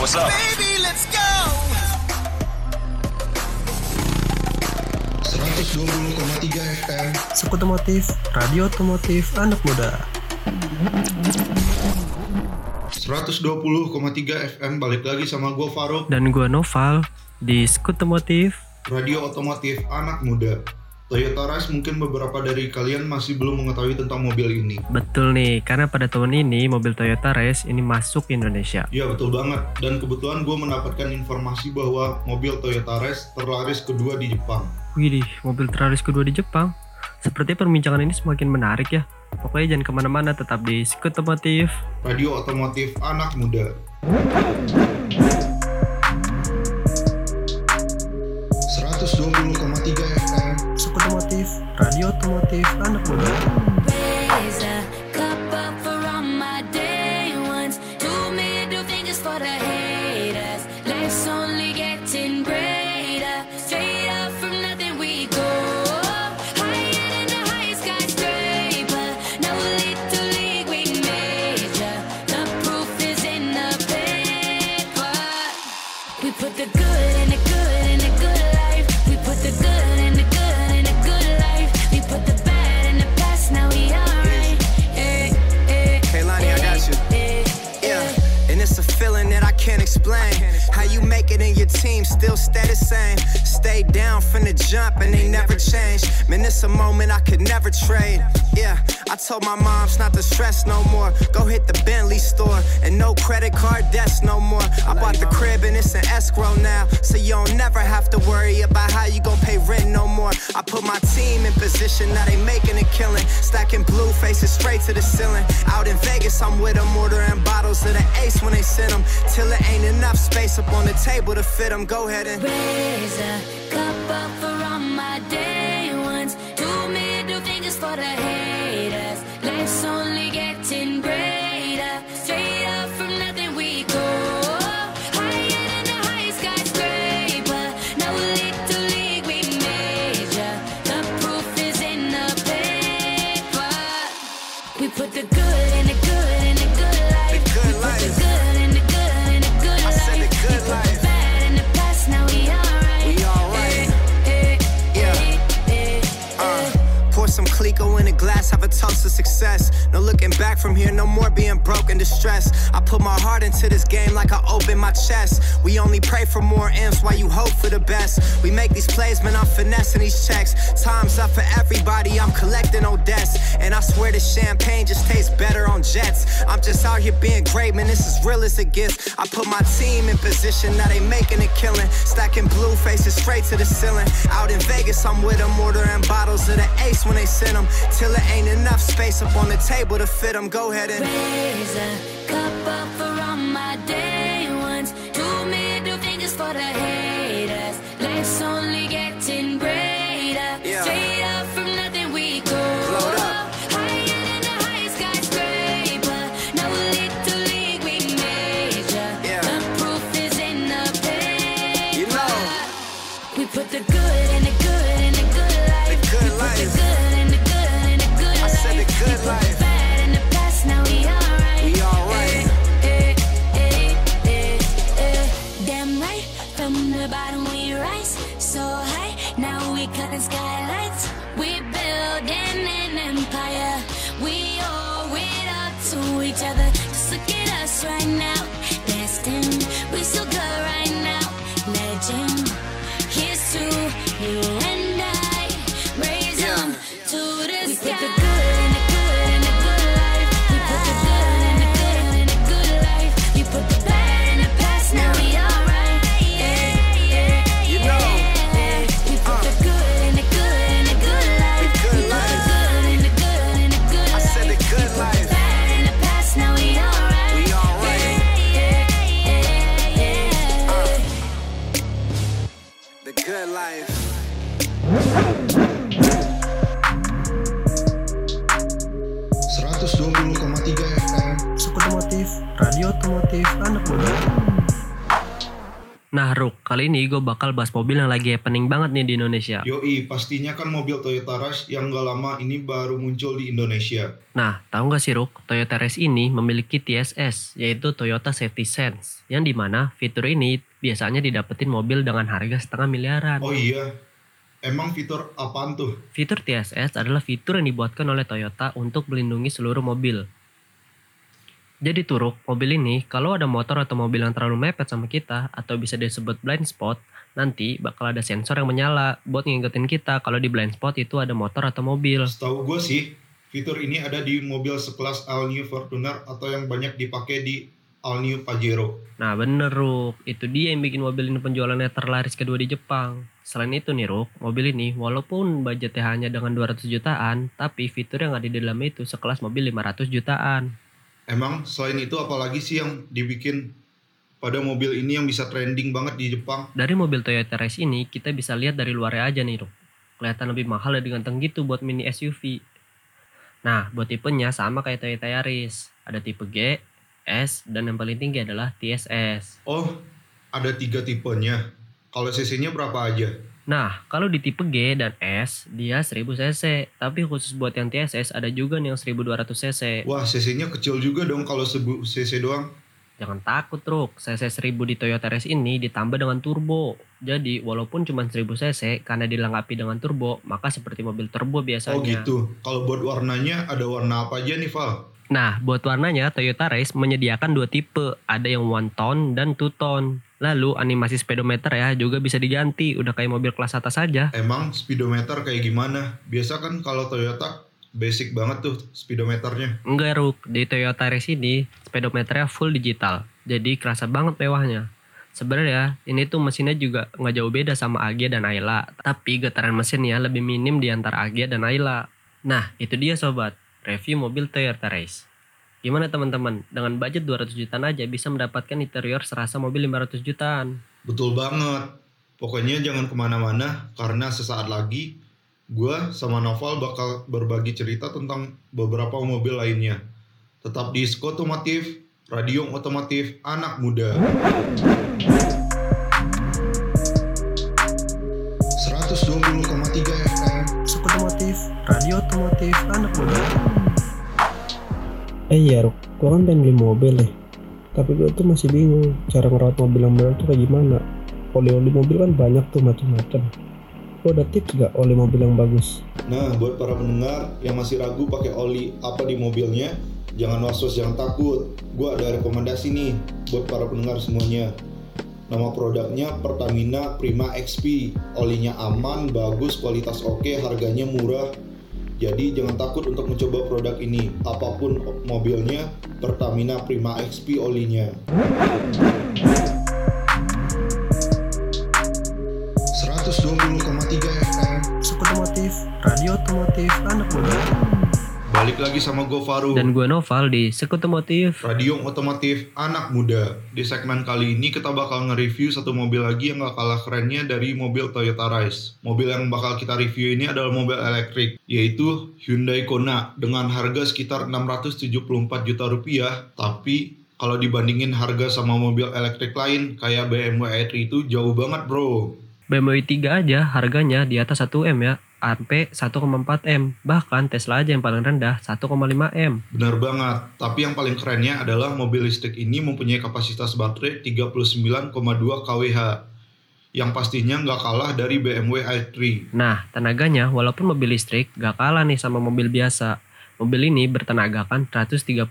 what's up? Baby, let's go. 120,3 FM Sekutomotif, radio otomotif anak muda. 120,3 FM balik lagi sama gue Faruk Dan gua Noval di Sekutomotif. Radio Otomotif Anak Muda Toyota Rush mungkin beberapa dari kalian masih belum mengetahui tentang mobil ini Betul nih, karena pada tahun ini mobil Toyota Race ini masuk ke Indonesia. Iya betul banget dan kebetulan gue mendapatkan informasi bahwa mobil Toyota Rush terlaris kedua di Jepang Widih, mobil teraris kedua di Jepang. Seperti perbincangan ini semakin menarik ya. Pokoknya jangan ke mana-mana, tetap di Sekutomotif. Radio Otomotif Anak Muda radio it in your team still stay the same. Stay down from the jump and they never change. Man, it's a moment I could never trade. Yeah, I told my moms not to stress no more. Go hit the Bentley store and no credit card debts no more. I bought the crib and it's an escrow now. So you don't never have to worry about how you gon' pay rent no more. I put my team in position, now they making a killing. Stacking blue faces straight to the ceiling. Out in Vegas, I'm with them, ordering bottles of the ace when they send them. Till it ain't enough space up on the table to fit them. Go ahead and. Raise a cup up for all my day ones. Two middle fingers for the haters. From here, no more being broke and distressed. I put my heart into this game like I open my chest. We only pray for more M's while you hope for the best. We make these plays, man, I'm finessing these checks. Time's up for everybody, I'm collecting old debts. And I swear this champagne just tastes better on jets. I'm just out here being great, man, this is real as it gets. I put my team in position, now they making a killing. Stacking blue faces straight to the ceiling. Out in Vegas, I'm with them, ordering bottles of the ace when they send them. Till it ain't enough space up on the table to fit them. Go ahead and. Raise a cup up for right now. Destined. We kali ini gue bakal bahas mobil yang lagi happening banget nih di Indonesia. Yoi, pastinya kan mobil Toyota Rush yang gak lama ini baru muncul di Indonesia. Nah, tahu nggak sih Ruk, Toyota Rush ini memiliki TSS, yaitu Toyota Safety Sense, yang di mana fitur ini biasanya didapetin mobil dengan harga setengah miliaran. Oh iya, emang fitur apaan tuh? Fitur TSS adalah fitur yang dibuatkan oleh Toyota untuk melindungi seluruh mobil. Jadi turuk, mobil ini kalau ada motor atau mobil yang terlalu mepet sama kita atau bisa disebut blind spot, nanti bakal ada sensor yang menyala buat ngingetin kita kalau di blind spot itu ada motor atau mobil. Setahu gue sih, fitur ini ada di mobil sekelas All New Fortuner atau yang banyak dipakai di All New Pajero. Nah bener Ruk, itu dia yang bikin mobil ini penjualannya terlaris kedua di Jepang. Selain itu nih Ruk, mobil ini walaupun budgetnya hanya dengan 200 jutaan, tapi fitur yang ada di dalamnya itu sekelas mobil 500 jutaan. Emang selain itu apalagi sih yang dibikin pada mobil ini yang bisa trending banget di Jepang? Dari mobil Toyota Race ini kita bisa lihat dari luarnya aja nih Ruk. Kelihatan lebih mahal dan ganteng gitu buat mini SUV. Nah, buat tipenya sama kayak Toyota Yaris. Ada tipe G, S, dan yang paling tinggi adalah TSS. Oh, ada tiga tipenya. Kalau cc-nya berapa aja? Nah, kalau di tipe G dan S, dia 1000 cc. Tapi khusus buat yang TSS ada juga nih yang 1200 cc. Wah, cc-nya kecil juga dong kalau sebu cc doang. Jangan takut truk, cc 1000 di Toyota Race ini ditambah dengan turbo. Jadi, walaupun cuma 1000 cc, karena dilengkapi dengan turbo, maka seperti mobil turbo biasanya. Oh gitu. Kalau buat warnanya ada warna apa aja nih, Val? Nah, buat warnanya Toyota Race menyediakan dua tipe, ada yang one tone dan two tone. Lalu animasi speedometer ya juga bisa diganti, udah kayak mobil kelas atas saja. Emang speedometer kayak gimana? Biasa kan kalau Toyota basic banget tuh speedometernya. Enggak Ruk, di Toyota Race ini speedometernya full digital, jadi kerasa banget mewahnya. Sebenarnya ini tuh mesinnya juga nggak jauh beda sama Agya dan Ayla, tapi getaran mesinnya lebih minim di antara Agya dan Ayla. Nah, itu dia sobat, review mobil Toyota Race. Gimana teman-teman? Dengan budget 200 jutaan aja bisa mendapatkan interior serasa mobil 500 jutaan. Betul banget. Pokoknya jangan ke mana-mana karena sesaat lagi gue sama Noval bakal berbagi cerita tentang beberapa mobil lainnya. Tetap di Skotomotif, radio otomotif anak muda. 120,3 FM. Otomotif, radio otomotif anak muda. Eh iya Ruk, gue kan pengen beli mobil nih Tapi gue tuh masih bingung cara ngerawat mobil yang benar tuh kayak gimana Oli-oli mobil kan banyak tuh macam-macam Lo ada tips gak oli mobil yang bagus? Nah, buat para pendengar yang masih ragu pakai oli apa di mobilnya, jangan was-was, jangan takut. Gue ada rekomendasi nih buat para pendengar semuanya. Nama produknya Pertamina Prima XP. Olinya aman, bagus, kualitas oke, harganya murah. Jadi jangan takut untuk mencoba produk ini. Apa pun mobilnya, Pertamina Prima XP olinya. 120,3 FM. Otomotif, radio otomotif anak muda. Balik lagi sama gue Faru. Dan gue Noval di Sekutomotif. Radio otomotif anak muda. Di segmen kali ini kita bakal nge-review satu mobil lagi yang gak kalah kerennya dari mobil Toyota Rise. Mobil yang bakal kita review ini adalah mobil elektrik, yaitu Hyundai Kona dengan harga sekitar 674 juta rupiah. Tapi kalau dibandingin harga sama mobil elektrik lain kayak BMW i3 itu jauh banget bro. BMW 3 aja harganya di atas 1M ya, sampai 1,4M. Bahkan Tesla aja yang paling rendah 1,5M. Benar banget, tapi yang paling kerennya adalah mobil listrik ini mempunyai kapasitas baterai 39,2 kWh yang pastinya nggak kalah dari BMW i3. Nah, tenaganya walaupun mobil listrik gak kalah nih sama mobil biasa. Mobil ini bertenagakan 136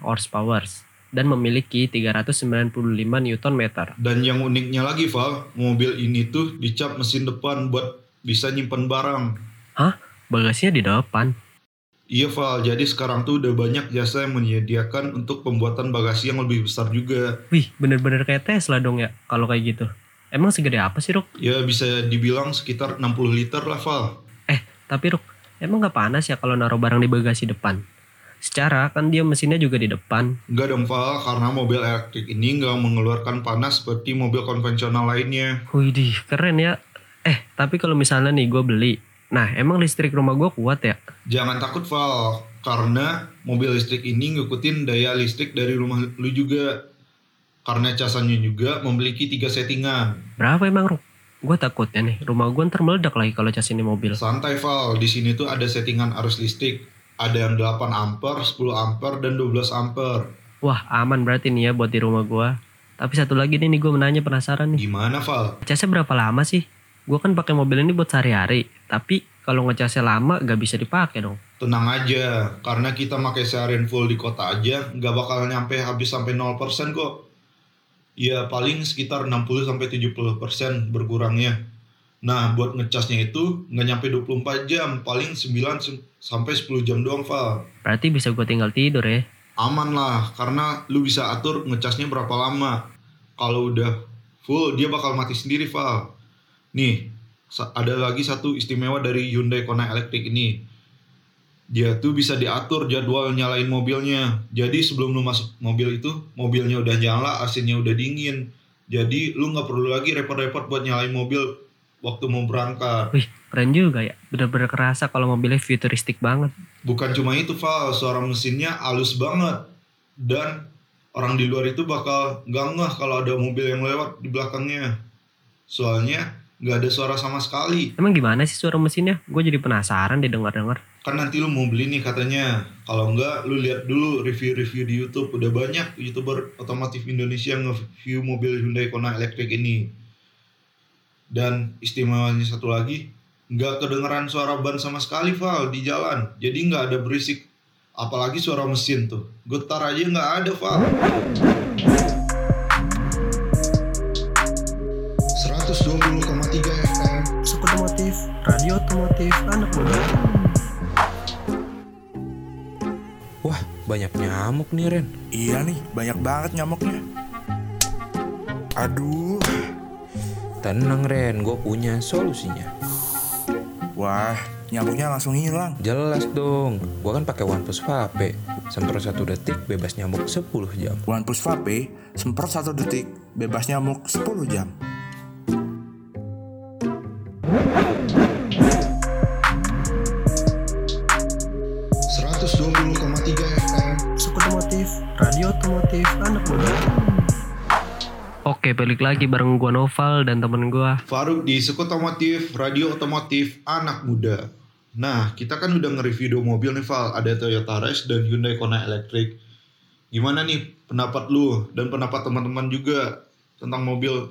horsepower dan memiliki 395 Nm. Dan yang uniknya lagi Val, mobil ini tuh dicap mesin depan buat bisa nyimpen barang. Hah? Bagasinya di depan? Iya Val, jadi sekarang tuh udah banyak jasa yang menyediakan untuk pembuatan bagasi yang lebih besar juga. Wih, bener-bener kayak Tesla dong ya kalau kayak gitu. Emang segede apa sih, Ruk? Ya bisa dibilang sekitar 60 liter lah Val. Eh, tapi Ruk, emang gak panas ya kalau naruh barang di bagasi depan? Secara kan dia mesinnya juga di depan. Enggak dong Val, karena mobil elektrik ini nggak mengeluarkan panas seperti mobil konvensional lainnya. Widih, keren ya. Eh, tapi kalau misalnya nih gue beli, nah emang listrik rumah gue kuat ya? Jangan takut Val, karena mobil listrik ini ngikutin daya listrik dari rumah lu juga. Karena casannya juga memiliki tiga settingan. Berapa emang, Ruk? Gue takutnya nih, rumah gue ntar meledak lagi kalau cas ini mobil. Santai Val, di sini tuh ada settingan arus listrik. Ada yang 8 ampere, 10 ampere, dan 12 ampere. Wah, aman berarti nih ya buat di rumah gue. Tapi satu lagi nih, nih gue menanya penasaran nih. Gimana Val? Ngecasnya berapa lama sih? Gue kan pakai mobil ini buat sehari-hari. Tapi kalau ngecasnya lama gak bisa dipakai dong. Tenang aja, karena kita pakai seharian full di kota aja, nggak bakal nyampe habis sampai 0% kok. Ya paling sekitar 60-70% berkurangnya. Nah, buat ngecasnya itu nggak nyampe 24 jam, paling 9 se- sampai 10 jam doang, Val. Berarti bisa gue tinggal tidur ya. Aman lah, karena lu bisa atur ngecasnya berapa lama. Kalau udah full, dia bakal mati sendiri, Val. Nih, ada lagi satu istimewa dari Hyundai Kona Electric ini. Dia tuh bisa diatur jadwal nyalain mobilnya. Jadi sebelum lu masuk mobil itu, mobilnya udah nyala, AC-nya udah dingin. Jadi lu nggak perlu lagi repot-repot buat nyalain mobil waktu mau berangkat. Wih, keren juga ya. Bener-bener kerasa kalau mobilnya futuristik banget. Bukan cuma itu, Val. Suara mesinnya halus banget. Dan orang di luar itu bakal nggak ngeh kalau ada mobil yang lewat di belakangnya. Soalnya nggak ada suara sama sekali. Emang gimana sih suara mesinnya? Gue jadi penasaran deh denger-denger. Kan nanti lu mau beli nih katanya. Kalau nggak, lu lihat dulu review-review di YouTube. Udah banyak YouTuber otomotif Indonesia yang nge-review mobil Hyundai Kona Electric ini. Dan istimewanya satu lagi, nggak kedengeran suara ban sama sekali, Val, di jalan. Jadi nggak ada berisik. Apalagi suara mesin tuh. Getar aja nggak ada, Val. Nyamuk nih Ren. Iya nih, banyak banget nyamuknya. Aduh, Tenang Ren, gue punya solusinya. wah, nyamuknya langsung hilang. Jelas dong, gue kan pakai OnePlus Vape. Semprot satu detik, bebas nyamuk 10 jam. OnePlus Vape, semprot satu detik, bebas nyamuk 10 jam. Oke, balik lagi bareng gue Noval dan temen gue. Faruk di Sekotomotif, Radio Otomotif Anak Muda. Nah, kita kan udah nge-review dua mobil nih, Val. Ada Toyota Rush dan Hyundai Kona Electric. Gimana nih pendapat lu dan pendapat teman-teman juga tentang mobil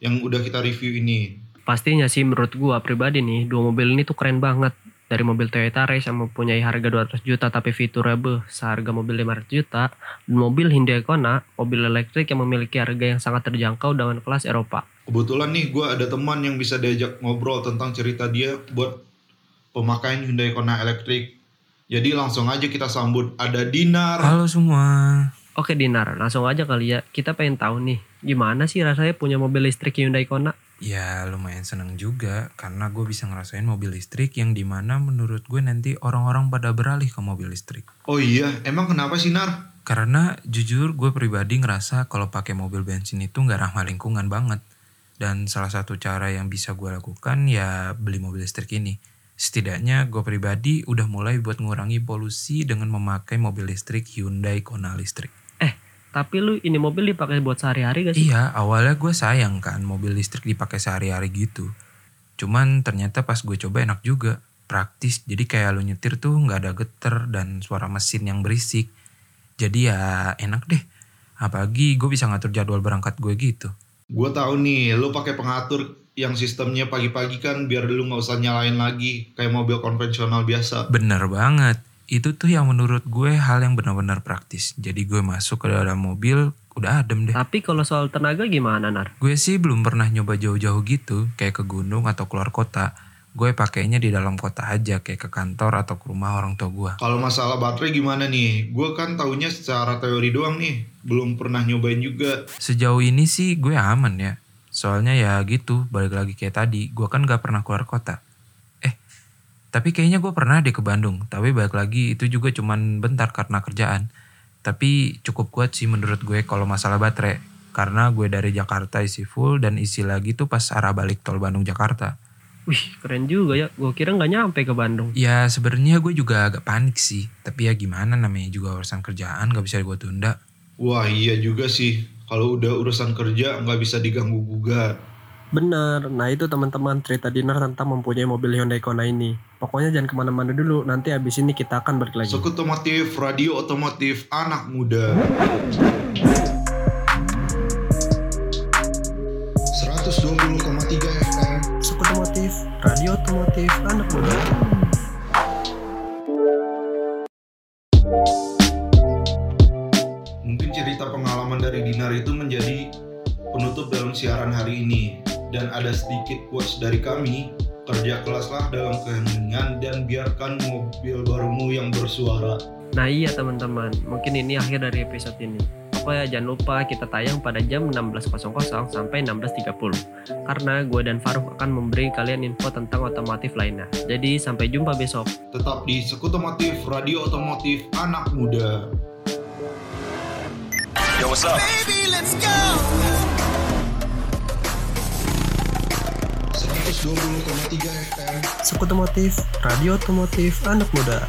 yang udah kita review ini? Pastinya sih menurut gue pribadi nih, dua mobil ini tuh keren banget. Dari mobil Toyota Race yang mempunyai harga 200 juta tapi fiturnya beuh seharga mobil 500 juta. Dan mobil Hyundai Kona, mobil elektrik yang memiliki harga yang sangat terjangkau dengan kelas Eropa. Kebetulan nih gue ada teman yang bisa diajak ngobrol tentang cerita dia buat pemakaian Hyundai Kona Electric. Jadi langsung aja kita sambut ada Dinar. Halo semua. Oke Dinar, langsung aja kali ya. Kita pengen tahu nih, gimana sih rasanya punya mobil listrik Hyundai Kona? Ya lumayan seneng juga karena gue bisa ngerasain mobil listrik yang di mana menurut gue nanti orang-orang pada beralih ke mobil listrik. Oh iya, emang kenapa sih Nar? Karena jujur gue pribadi ngerasa kalau pakai mobil bensin itu nggak ramah lingkungan banget. Dan salah satu cara yang bisa gue lakukan ya beli mobil listrik ini. Setidaknya gue pribadi udah mulai buat ngurangi polusi dengan memakai mobil listrik Hyundai Kona listrik. Tapi lu ini mobil dipakai buat sehari-hari gak sih? Iya, awalnya gue sayang kan mobil listrik dipakai sehari-hari gitu. Cuman ternyata pas gue coba enak juga, praktis. Jadi kayak lu nyetir tuh nggak ada geter dan suara mesin yang berisik. Jadi ya enak deh. Apalagi gue bisa ngatur jadwal berangkat gue gitu. Gue tahu nih, lu pakai pengatur yang sistemnya pagi-pagi kan biar lu nggak usah nyalain lagi kayak mobil konvensional biasa. Bener banget. Itu tuh yang menurut gue hal yang benar-benar praktis. Jadi gue masuk ke dalam mobil udah adem deh. Tapi kalau soal tenaga gimana Nar? Gue sih belum pernah nyoba jauh-jauh gitu, kayak ke gunung atau keluar kota. Gue pakainya di dalam kota aja, kayak ke kantor atau ke rumah orang tua gue. Kalau masalah baterai gimana nih? Gue kan taunya secara teori doang nih, belum pernah nyobain juga. Sejauh ini sih gue aman ya. Soalnya ya gitu, balik lagi kayak tadi, gue kan gak pernah keluar kota. Tapi kayaknya gue pernah deh ke Bandung. Tapi balik lagi itu juga cuman bentar karena kerjaan. Tapi cukup kuat sih menurut gue kalau masalah baterai. Karena gue dari Jakarta isi full dan isi lagi tuh pas arah balik tol Bandung-Jakarta. Wih, keren juga ya. Gue kira nggak nyampe ke Bandung. Ya sebenarnya gue juga agak panik sih. Tapi ya gimana namanya juga urusan kerjaan gak bisa gue tunda. Wah iya juga sih. Kalau udah urusan kerja nggak bisa diganggu gugat. Bener, nah itu teman-teman cerita dinner tentang mempunyai mobil Hyundai Kona ini. Pokoknya jangan ke mana-mana dulu, nanti abis ini kita akan balik lagi. Sekutomotif, radio otomotif, anak muda. 120,3 FM. Sekutomotif, radio otomotif, anak muda. Ada sedikit quotes dari kami, kerja kelaslah dalam keheningan dan biarkan mobil barumu yang bersuara. Nah iya teman-teman, mungkin ini akhir dari episode ini. Pokoknya jangan lupa kita tayang pada jam 16.00 sampai 16.30 Karena gue dan Faruk akan memberi kalian info tentang otomotif lainnya Jadi sampai jumpa besok Tetap di Sekutomotif, radio otomotif, anak muda. Baby, let's go. 120,3 FM. Sekutomotif, radio otomotif, anak muda.